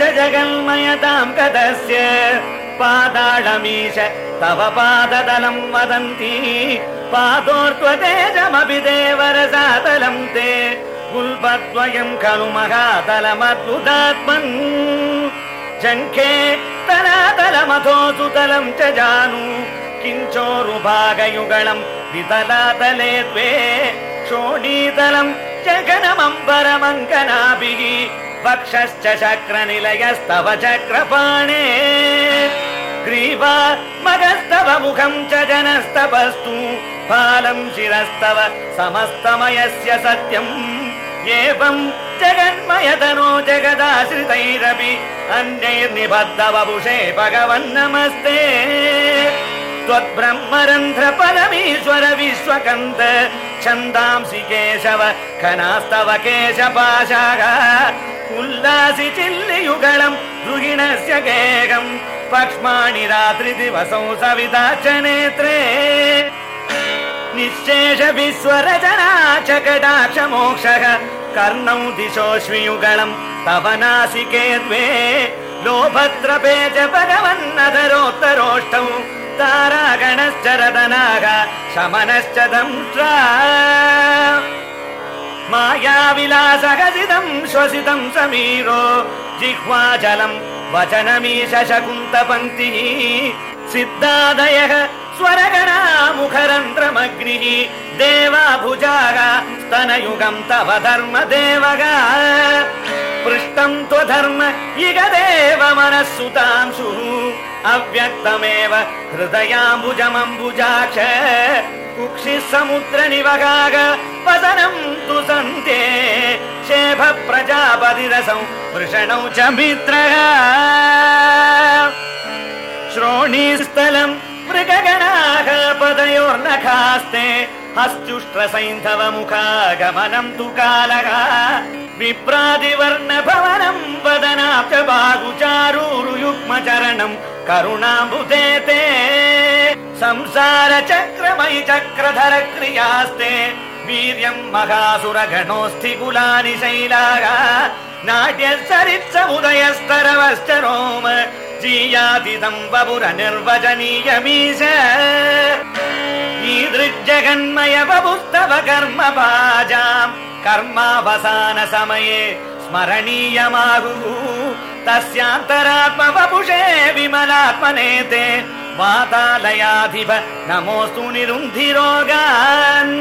च जगन्मयताम् कदस्य पादाळमीश तव पादतलम् वदन्ति। पादोर्त्वतेजमपि देवरसातलम् ते। गुल्पद्वयम् खलु महातलमद्भुतात्मन्। शङ्खे तलातलमथो सुतलम् च जानु। किञ्चोरुभागयुगलम् वितलातले द्वे। शोणीतलम् जगनमम्बरमङ्कनाभिः वक्षश्च शक्रनिलयस्तव चक्रपाणे ग्रीवा मगस्तव मुखम् च जनस्तवस्तु फालम् शिरस्तव समस्तमयस्य सत्यम् एवम् जगन्मयतनो जगदाश्रितैरपि अन्यैर्निबद्धवपुषे भगवन्नमस्ते त्वद्ब्रह्मरन्ध्र परमीश्वर विश्वकन्त छन्दांसि केशव खनास्तव केशपाशाः उल्लासि चिल्लियुगलम् द्रुहिणस्य गेहम् पक्ष्माणि रात्रि दिवसौ सविता च नेत्रे। निःशेष विश्वरचना च कटाक्ष मोक्षः कर्णौ दिशोऽश्वियुगलम् तव नासिके द्वे। लोभत्रपे च भगवन्नधरोत्तरोष्टौ तारागणश्च रदनाः शमनश्च दंष्ट्रा మాయా మాయావిలాసగజితం శ్వసితం సమీరో జిహ్వా జలం వచనమీశ శకుంతపంక్తి సిద్ధాదయ స్వరగణా ముఖరంధ్రమగ్ని దేవాభుజాగ తవ ధర్మ దేవగా పృష్టం త్వధర్మ ఇగ దేవ మనస్సుతాంశు अव्यक्तमेव हृदयाम्बुजमम्बुजाक्ष कुक्षिः समुद्र निवगाग तु सन्ते। शेभ प्रजापतिरसौ वृषणौ च मित्रः। श्रोणीस्थलम् मृगगणाः पदयोर्नखास्ते हस्त्युष्ट्रसैन्धव मुखागमनम् तु कालः। विप्रादिवर्ण बाहुचारूरुयुग्मचरणम् करुणाम्बुदे ते संसार चक्रमयि चक्रधर क्रियास्ते वीर्यम् महासुरगणोऽस्थि कुलानि शैलाः। नाट्य सरित्समुदयस्तरवश्च रोम जीयातिदम् वपुर निर्वचनीयमीश ईदृग्जगन्मय बभुस्तव कर्म भाजाम् कर्मावसान समये स्मरणीयमाहुः तस्यान्तरात्म वपुषे विमलात्मने ते वातालयाधिप नमोऽस्तु निरुन्धिरोगान्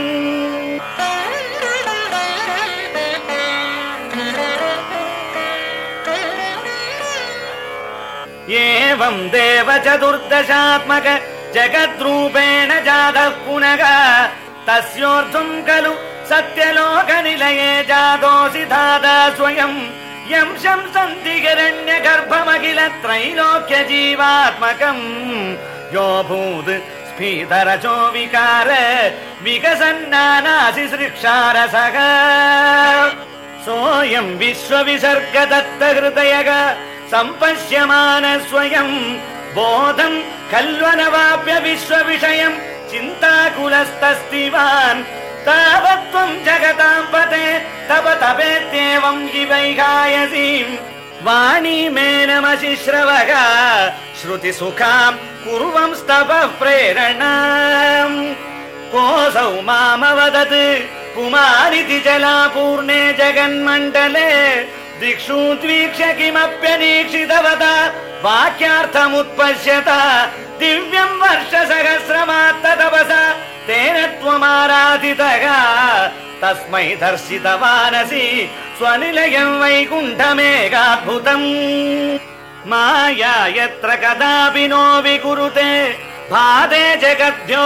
एवम् देव चतुर्दशात्मक जगद्रूपेण जातः पुनः तस्योर्ध्वम् खलु सत्यलोकनिलये जातोऽसि धाता स्वयम् यं शंसन्ति हिरण्य गर्भमखिल त्रैलोक्य जीवात्मकम् यो भूत् स्फीतरचो विकार विकसन्नानासि सृक्षारसः सोऽयम् विश्वविसर्ग सम्पश्यमान स्वयम् बोधम् खल्वनवाप्य विश्वविषयम् चिन्ताकुलस्तस्तिवान् तावत्त्वम् जगताम् पते तव तपेत्येवम् इवैगायसीम् वाणी मे नमसि श्रवः श्रुतिसुखाम् कुर्वं स्तवः प्रेरणाम्। कोऽसौ मामवदत् पुमानिति जलापूर्णे जगन्मण्डले दिक्षु द्वीक्ष्य किमप्यनीक्षितवता वाक्यार्थमुत्पश्यत दिव्यम् वर्षसहस्रमात्ततपसा తేన త్వమారాధితగా తస్మై దర్శిత మానసి స్వనిలయం వైకుంఠమేకాద్భుతం మాయా కదాపి నో విగురుతే పాదే జగద్భ్యో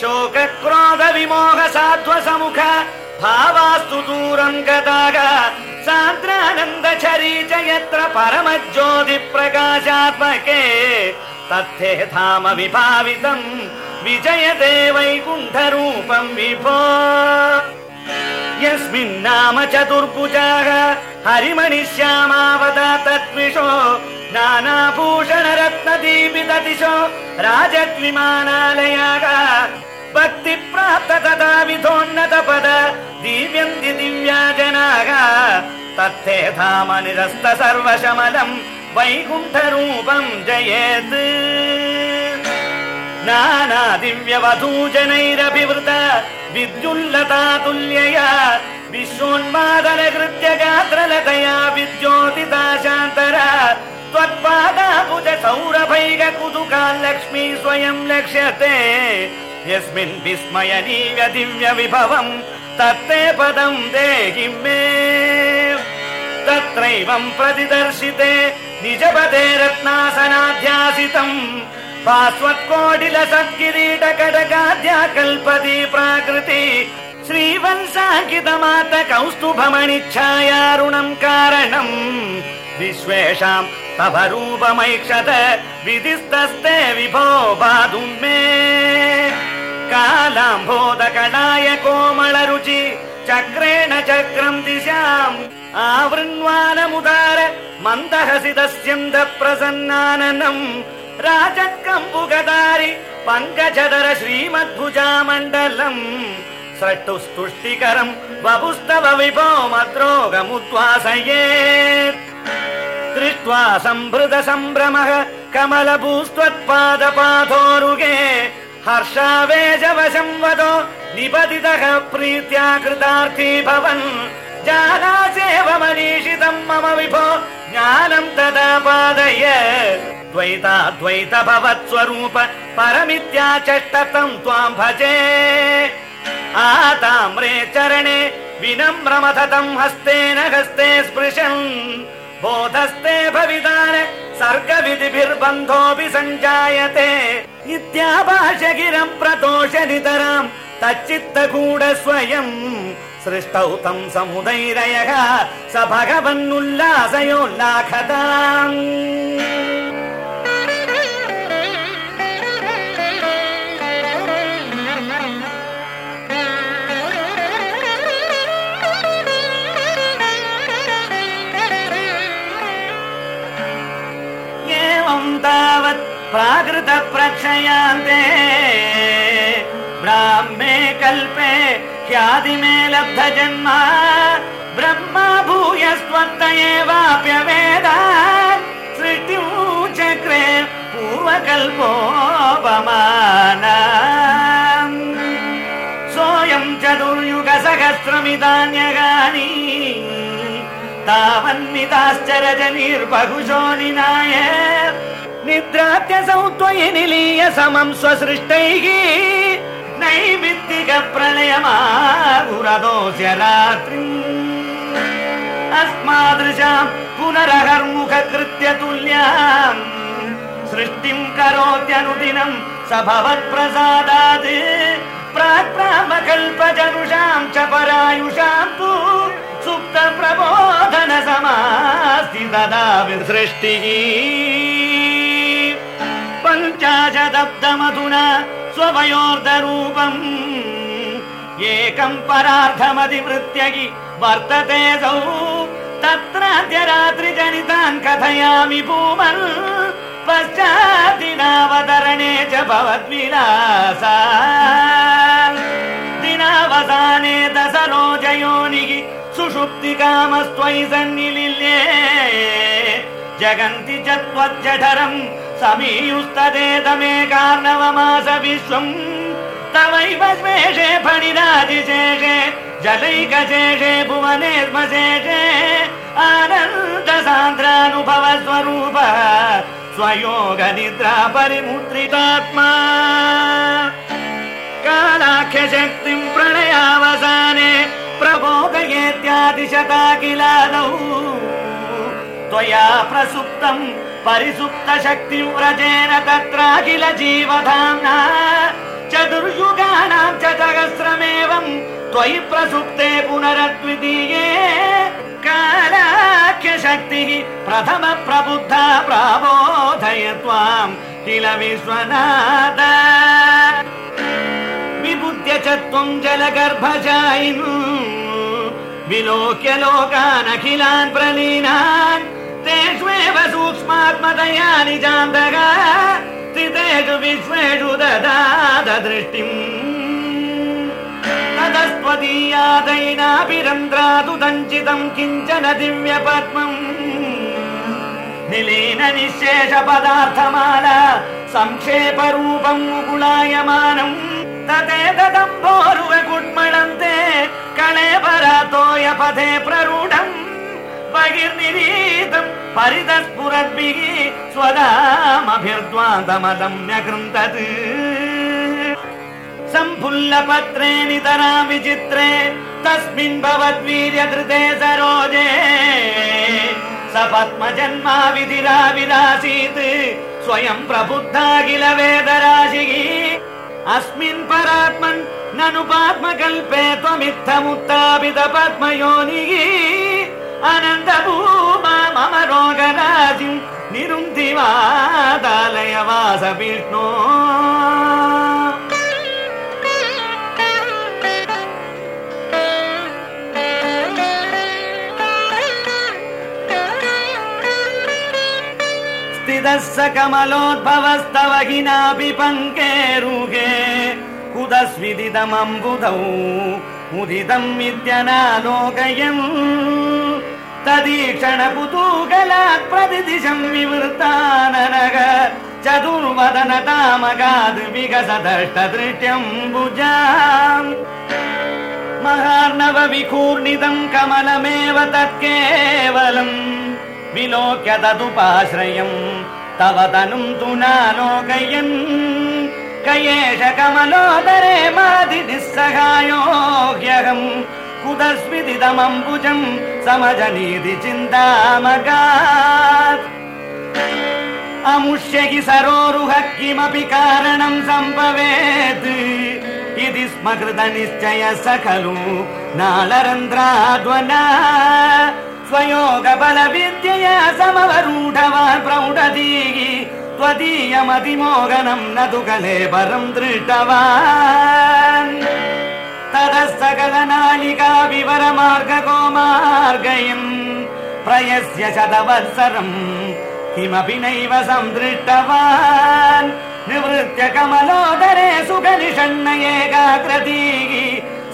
శోక క్రోధ విమోహ సాధ్వ సముఖ भावास्तु दूरम् गताः सान्द्रानन्दचरी च यत्र परमज्योतिप्रकाशात्मके। तत्थे धाम विभावितम् विजयते वैकुण्ठरूपम् विभो यस्मिन्नाम चतुर्भुजाः हरिमणिश्यामावता तत्विषो नानाभूषणरत्नदीपितदिशो राजद्विमानालयाः भक्तिप्राप्त तथा विधोन्नत पद दीव्यन्ति दिव्या जनाः तत्थे धाम निरस्त सर्वशमलम् वैकुण्ठरूपम् जयेत् नाना दिव्यवधूजनैरभिवृत विद्युल्लता तुल्यया विश्वोन्मादन कृत्य गात्रलतया विद्योतिता शान्तरा त्वत्पादाभुज सौरभैक कुतुकाल्लक्ष्मी स्वयं लक्ष्यते यस्मिन् विस्मयनीय दिव्य विभवम् तत्ते पदम् देहि मे। तत्रैवम् प्रतिदर्शिते निजपदे रत्नासनाध्यासितम्। कडगाद्या कल्पति प्राकृति श्रीवंसाङ्कितमात कौस्तुभमणिच्छायारुणम् कारणम् विश्वेषाम् तव रूपमैक्षत विधिस्तस्ते विभो बाधुम् मे। कालाम्भोदकडाय कोमलरुचि चक्रेण चक्रम् दिशाम् आवृण्वानमुदार मन्दहसितस्यन्द प्रसन्नाननम्। राजत्कम्बुगदारि पङ्कजधर श्रीमद्भुजामण्डलम्। स्रष्टुस्तुष्टिकरम् वपुस्तव विभो मद्रोगमुद्वासयेत् दृष्ट्वा सम्भृत सम्भ्रमः कमलभूस्त्वत्पादपाथोरुगे हर्षावेशवशं वदो निपतितः प्रीत्या कृतार्थी भवन्। जानासेव मनीषितम् मम विभो ज्ञानम् तदा पादय। द्वैताद्वैत भवत्स्वरूप परमित्याचष्टतम् त्वाम् भजे। आताम्रे चरणे विनम्रमथतम् हस्तेन हस्ते स्पृशन् बोधस्ते भविदान सर्गविधिभिर्बन्धोऽपि सञ्जायते इत्याभाष गिरम् प्रतोष नितराम् तच्चित्तगूढ स्वयम् सृष्टौ तम् समुदैरयः स भगवन्नुल्लासयोल्लाखताम् तावत् प्राकृत प्रक्षयान्ते ब्राह्मे कल्पे ख्यातिमे लब्ध जन्म। ब्रह्मा भूयस्त्वत्त एवाप्यवेद। सृष्टिं चक्रे पूर्वकल्पोपमान। सोऽयम् चतुर्युग सहस्रमितान्यगानि तावन्मिताश्चरजनीर्बहुशो निनाय निद्रात्यसौ त्वयि निलीय समम् स्वसृष्टैः नैमित्तिक प्रलयमागुरदोस्य रात्रिम् अस्मादृशाम् पुनरहर्मुख कृत्य तुल्याम् सृष्टिम् करोत्यनुदिनम् स भवत्प्रसादात् प्राक्रामकल्पजनुषाम् च परायुषाम् तु प्रबोधन समास्ति तदा विसृष्टिः पञ्चाशदब्दमधुना स्वभयोर्धरूपम् एकम् परार्थमधिवृत्य हि वर्तते सौ तत्राद्य रात्रिजनितान् कथयामि भूमन्। पश्चाद्दिनावतरणे च भवद्विलासा दिनावसाने दशरोजयोनिः सुषुप्तिकामस्त्वयि सन्निलिल्ये। जगन्ति च त्वज्जठरम् समीयुस्तदेतमे कार्णवमास विश्वम् तवैव स्वेषे फणिराजिशेषे जलैकशेषे भुवने स्मशेषे आनन्द सान्द्रानुभव स्वयोग निद्रा परिमुद्रितात्मा कालाख्यशक्तिम् प्रणयावसाने प्रबोधयेत्यादिशता किलादौ त्वया प्रसुप्तम् परिसुप्त शक्तिव्रजेन तत्राखिल जीवधाम्ना चतुर्युगानाम् च सहस्रमेवम् त्वयि प्रसुप्ते पुनरद्वितीये कालाख्य शक्तिः प्रथम प्रबुद्धा प्राबोधय त्वाम् किल विश्वनाथ विबुद्ध्य च त्वम् जलगर्भजायिनु विलोक्य लोकानखिलान् प्रलीनान् సూక్ష్మాత్మతయా నిజాంతగా స్థితేషు విశ్వేషు దృష్టిం తదస్వదీయాదైనాపి రంధ్రాదు దంచితం నిలీన నిశేష పదార్థమాల సంక్షేప రూపం ముగుళాయమానం. తదేదంభోరువ గుడ్మళంతే కళేపరాతోయ పదే ప్రరూఢం. बहिर्निरीतम् परितस्फुरद्भिः स्वदामभिर्द्वान्तमदम्यकृन्तत् सम्फुल्लपत्रे नितरा विचित्रे तस्मिन् भवद्वीर्यधृते सरोजे स पद्मजन्मा विधिरा विरासीत् स्वयं प्रबुद्धा किल वेदराशिः अस्मिन् परात्मन् ननु पात्मकल्पे त्वमित्थमुत्थापित पद्मयोनिः अनन्तभूमा मम रोगराशिम् निरुन्धि वादालय वास विष्णो स्थितः स कमलोद्भवस्तव हिनापि पङ्केरुगे कुतस्विदितमम्बुधौ मुदितम् इत्यनालोकयम् तदीक्षण कुतूकलात् प्रतिदिशम् विवृताननग चतुर्वदन तामगाद् विकसदष्टदृष्ट्यम् भुजाम्। महार्णव विकूर्णितम् कमलमेव तत्केवलम् विलोक्य तदुपाश्रयम् तव तनुम् तु नालोकयन्। कयेष कमलोदरे मादि निःसहायो ह्यहम् कुतस्मिदिदमम्बुजम् समजनीति चिन्तामगात्। अमुष्य हि सरोरुह किमपि कारणम् सम्भवेत्। इति स्म कृतनिश्चय स खलु नालरन्ध्राध्वना। स्वयोगबलविद्यया समवरूढवान् प्रौढधीः त्वदीयमतिमोगनम् न तु कलेबरम् दृष्टवान् ततः सकलनालिका विवरमार्गको मार्गयम् प्रयस्य शतवत्सरम् किमपि नैव सन्दृष्टवान् निवृत्य कमलोदरे सुखनिषण्ण एकाग्रतीः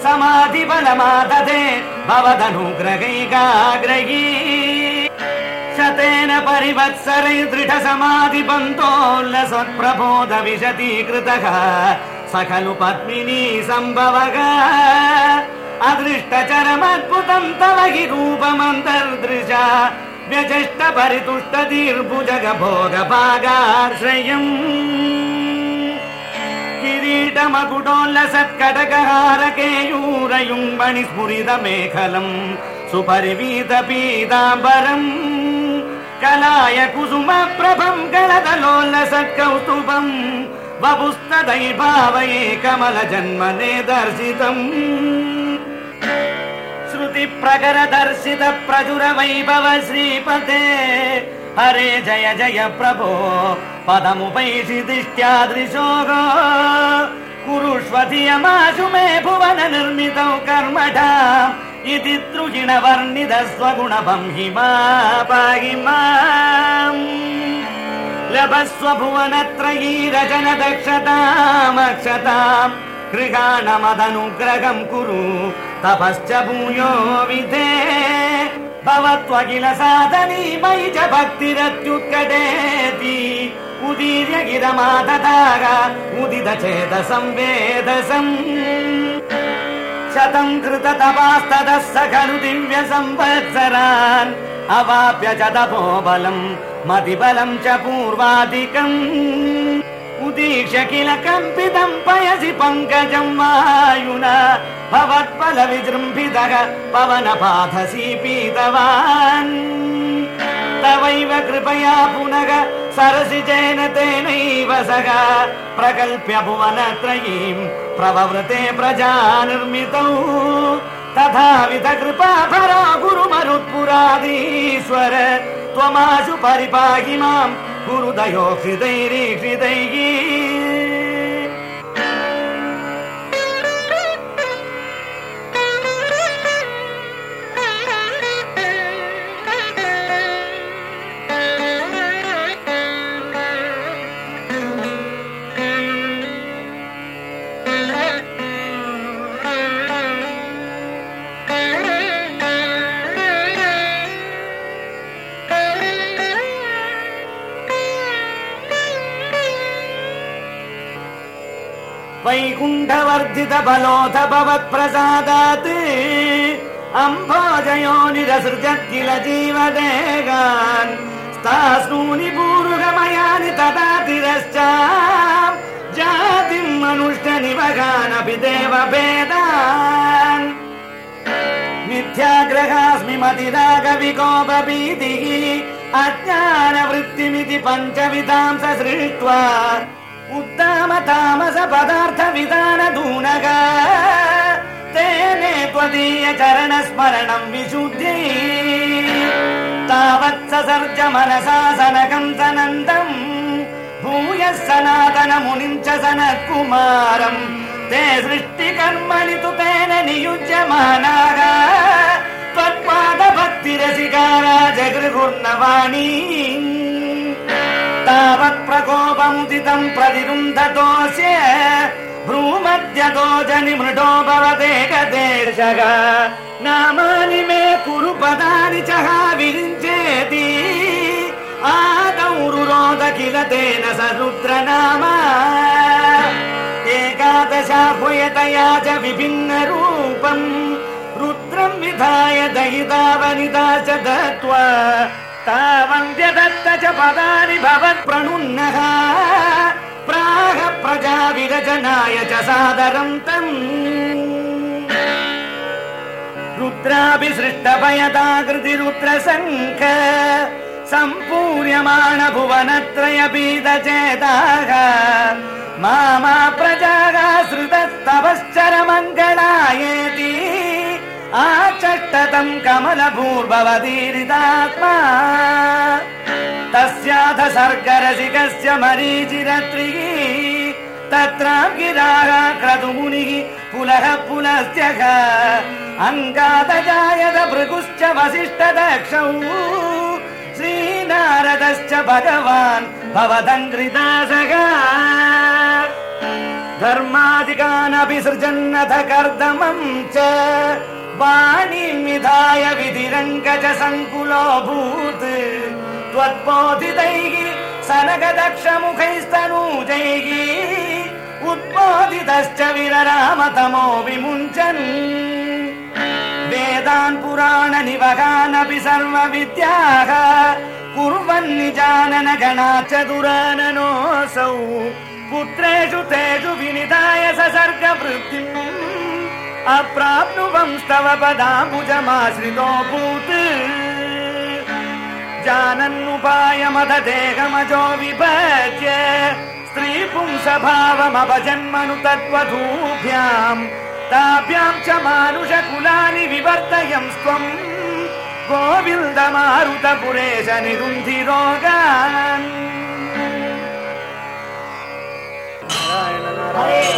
समाधिबलमादधे भवदनुग्रहैकाग्रही शतेन परिवत्सरै दृढ विशदीकृतः स खलु पद्मिनी सम्भवः। अदृष्टचरमद्भुतम् तव हि रूपमन्तर्दृशा। व्यजष्ट परितुष्ट किरीटमकुटोल्लसत्कटकहारकेयूरयुम्बणि स्फुरित मेखलम् కలాయ కుసుమ ప్రభం గణదలోల సత్కౌస్తుభం. వపుస్తదై భావయే కమల జన్మనే దర్శితం శృతి ప్రకర దర్శిత ప్రచుర వైభవ శ్రీపతే. హరే జయ జయ ప్రభో పదము పైసి దిష్ట్యాదృశోగ కురుష్వధియమాశు మే భువన నిర్మిత కర్మఠ. इति तृगिण वर्णित स्वगुणभं हि मा पाहि माम् लभस्व भुवनत्रयी रचन दक्षतामक्षताम् गृहाणमदनुग्रहम् कुरु तपश्च भूयो विधे भवत्वकिल साधनी मयि च भक्तिरत्युत्कटेति उदीर्य गिरमाददाग उदित चेत संवेदसम् शतम् कृत तपास्ततः स खलु दिव्य संवत्सरान्। अवाप्य च तपो बलम् मतिबलम् च पूर्वाधिकम् उदीक्ष्य किल कम्पितम् पयसि पङ्कजम् वायुना। भवत्फल विजृम्भितः पवनपाथसी पीतवान्। तवैव कृपया पुनः सरसि जैन तेनैव सह। प्रकल्प्य भुवनत्रयीम् प्रववृते प्रजा निर्मितौ तथाविध कृपा परा गुरुमरुत्पुराधीश्वर। त्वमाशु परिपाहि माम् गुरुदयो हृदैरीहृदैः वैकुण्ठवर्धित बलोऽथ भवत्प्रसादात् अम्भोजयो निरसृजत् किल जीवदेगान् स्तास्नूनि पूरुगमयानि तदा तिरश्च जातिम् मनुष्य निवगानपि देवभेदान् मिथ्याग्रहास्मि मतिरागविकोपभीतिः अज्ञानवृत्तिमिति पञ्चविधां सृष्ट्वा उत्तम तेने त्वदीय चरण स्मरणम् विशुद्ध्यै तावत् ससर्ज मनसा सनकम् सनन्दम् भूयः सनातन मुनिम् च सनत्कुमारम् ते सृष्टिकर्मणि तु तेन नियुज्यमानाः त्वत्पादभक्तिरसिकारा जगृगुर्नवाणी तावत् प्रकोपमुदितम् प्रतिरुन्धतोऽस्य భ్రూమద్యదోజని మృడో భవదేకదేశగా నామాని మే కురు పదాని చహా విరించేతి. ఆదౌరురోదఖిల తేన సరుద్రనామా ఏకాదశాభుయతయా చ విభిన్న రూపం. రుద్రం విధాయ దయితావనితా చ దత్వా. తావంద్యదత్త చ పదాని భవత్ ప్రణున్నః. प्राह प्रजा विरचनाय च सादरम् तम्। रुद्राभिसृष्टभयदाकृतिरुद्रशङ्ख सम्पूर्यमाण भुवनत्रय पीतचेताः मामा प्रजाः श्रुतस्तवश्चर मङ्गलायेति आचष्टतम् कमलभूर्भवदीरितात्मा तस्याथ सर्गरसिकस्य मरीचिरत्रिः तत्राम् गिराः क्रतुमुनिः पुलः पुलस्त्यः अङ्गादजायत भृगुश्च वसिष्ठदक्षौ श्रीनारदश्च भगवान् भवदङ्घ्रिदासः। धर्मादिकानपि सृजन्नथ कर्दमम् च वाणीम् विधाय विधिरङ्ग च सङ्कुलोऽभूत् त्वद्बोधितैः सनगदक्षमुखैस्तनूजैः उद्बोधितश्च विररामतमो विमुञ्चन्। वेदान् पुराण सर्वविद्याः कुर्वन्निजानन गणा चतुराननोऽसौ पुत्रेषु तेषु विनिधाय ससर्गवृत्तिम्। अप्राप्नुवंस्तव पदाम्बुजमाश्रितोऽभूत् जानन्नुपायमध देहमजो विभज्य स्त्रीपुंसभावमपजन्मनु तद्वधूभ्याम् ताभ्याम् च मानुषकुलानि विवर्तयम् त्वम् गोविन्दमारुतपुरेश निरुन्धिरोगान् नारायण नारायण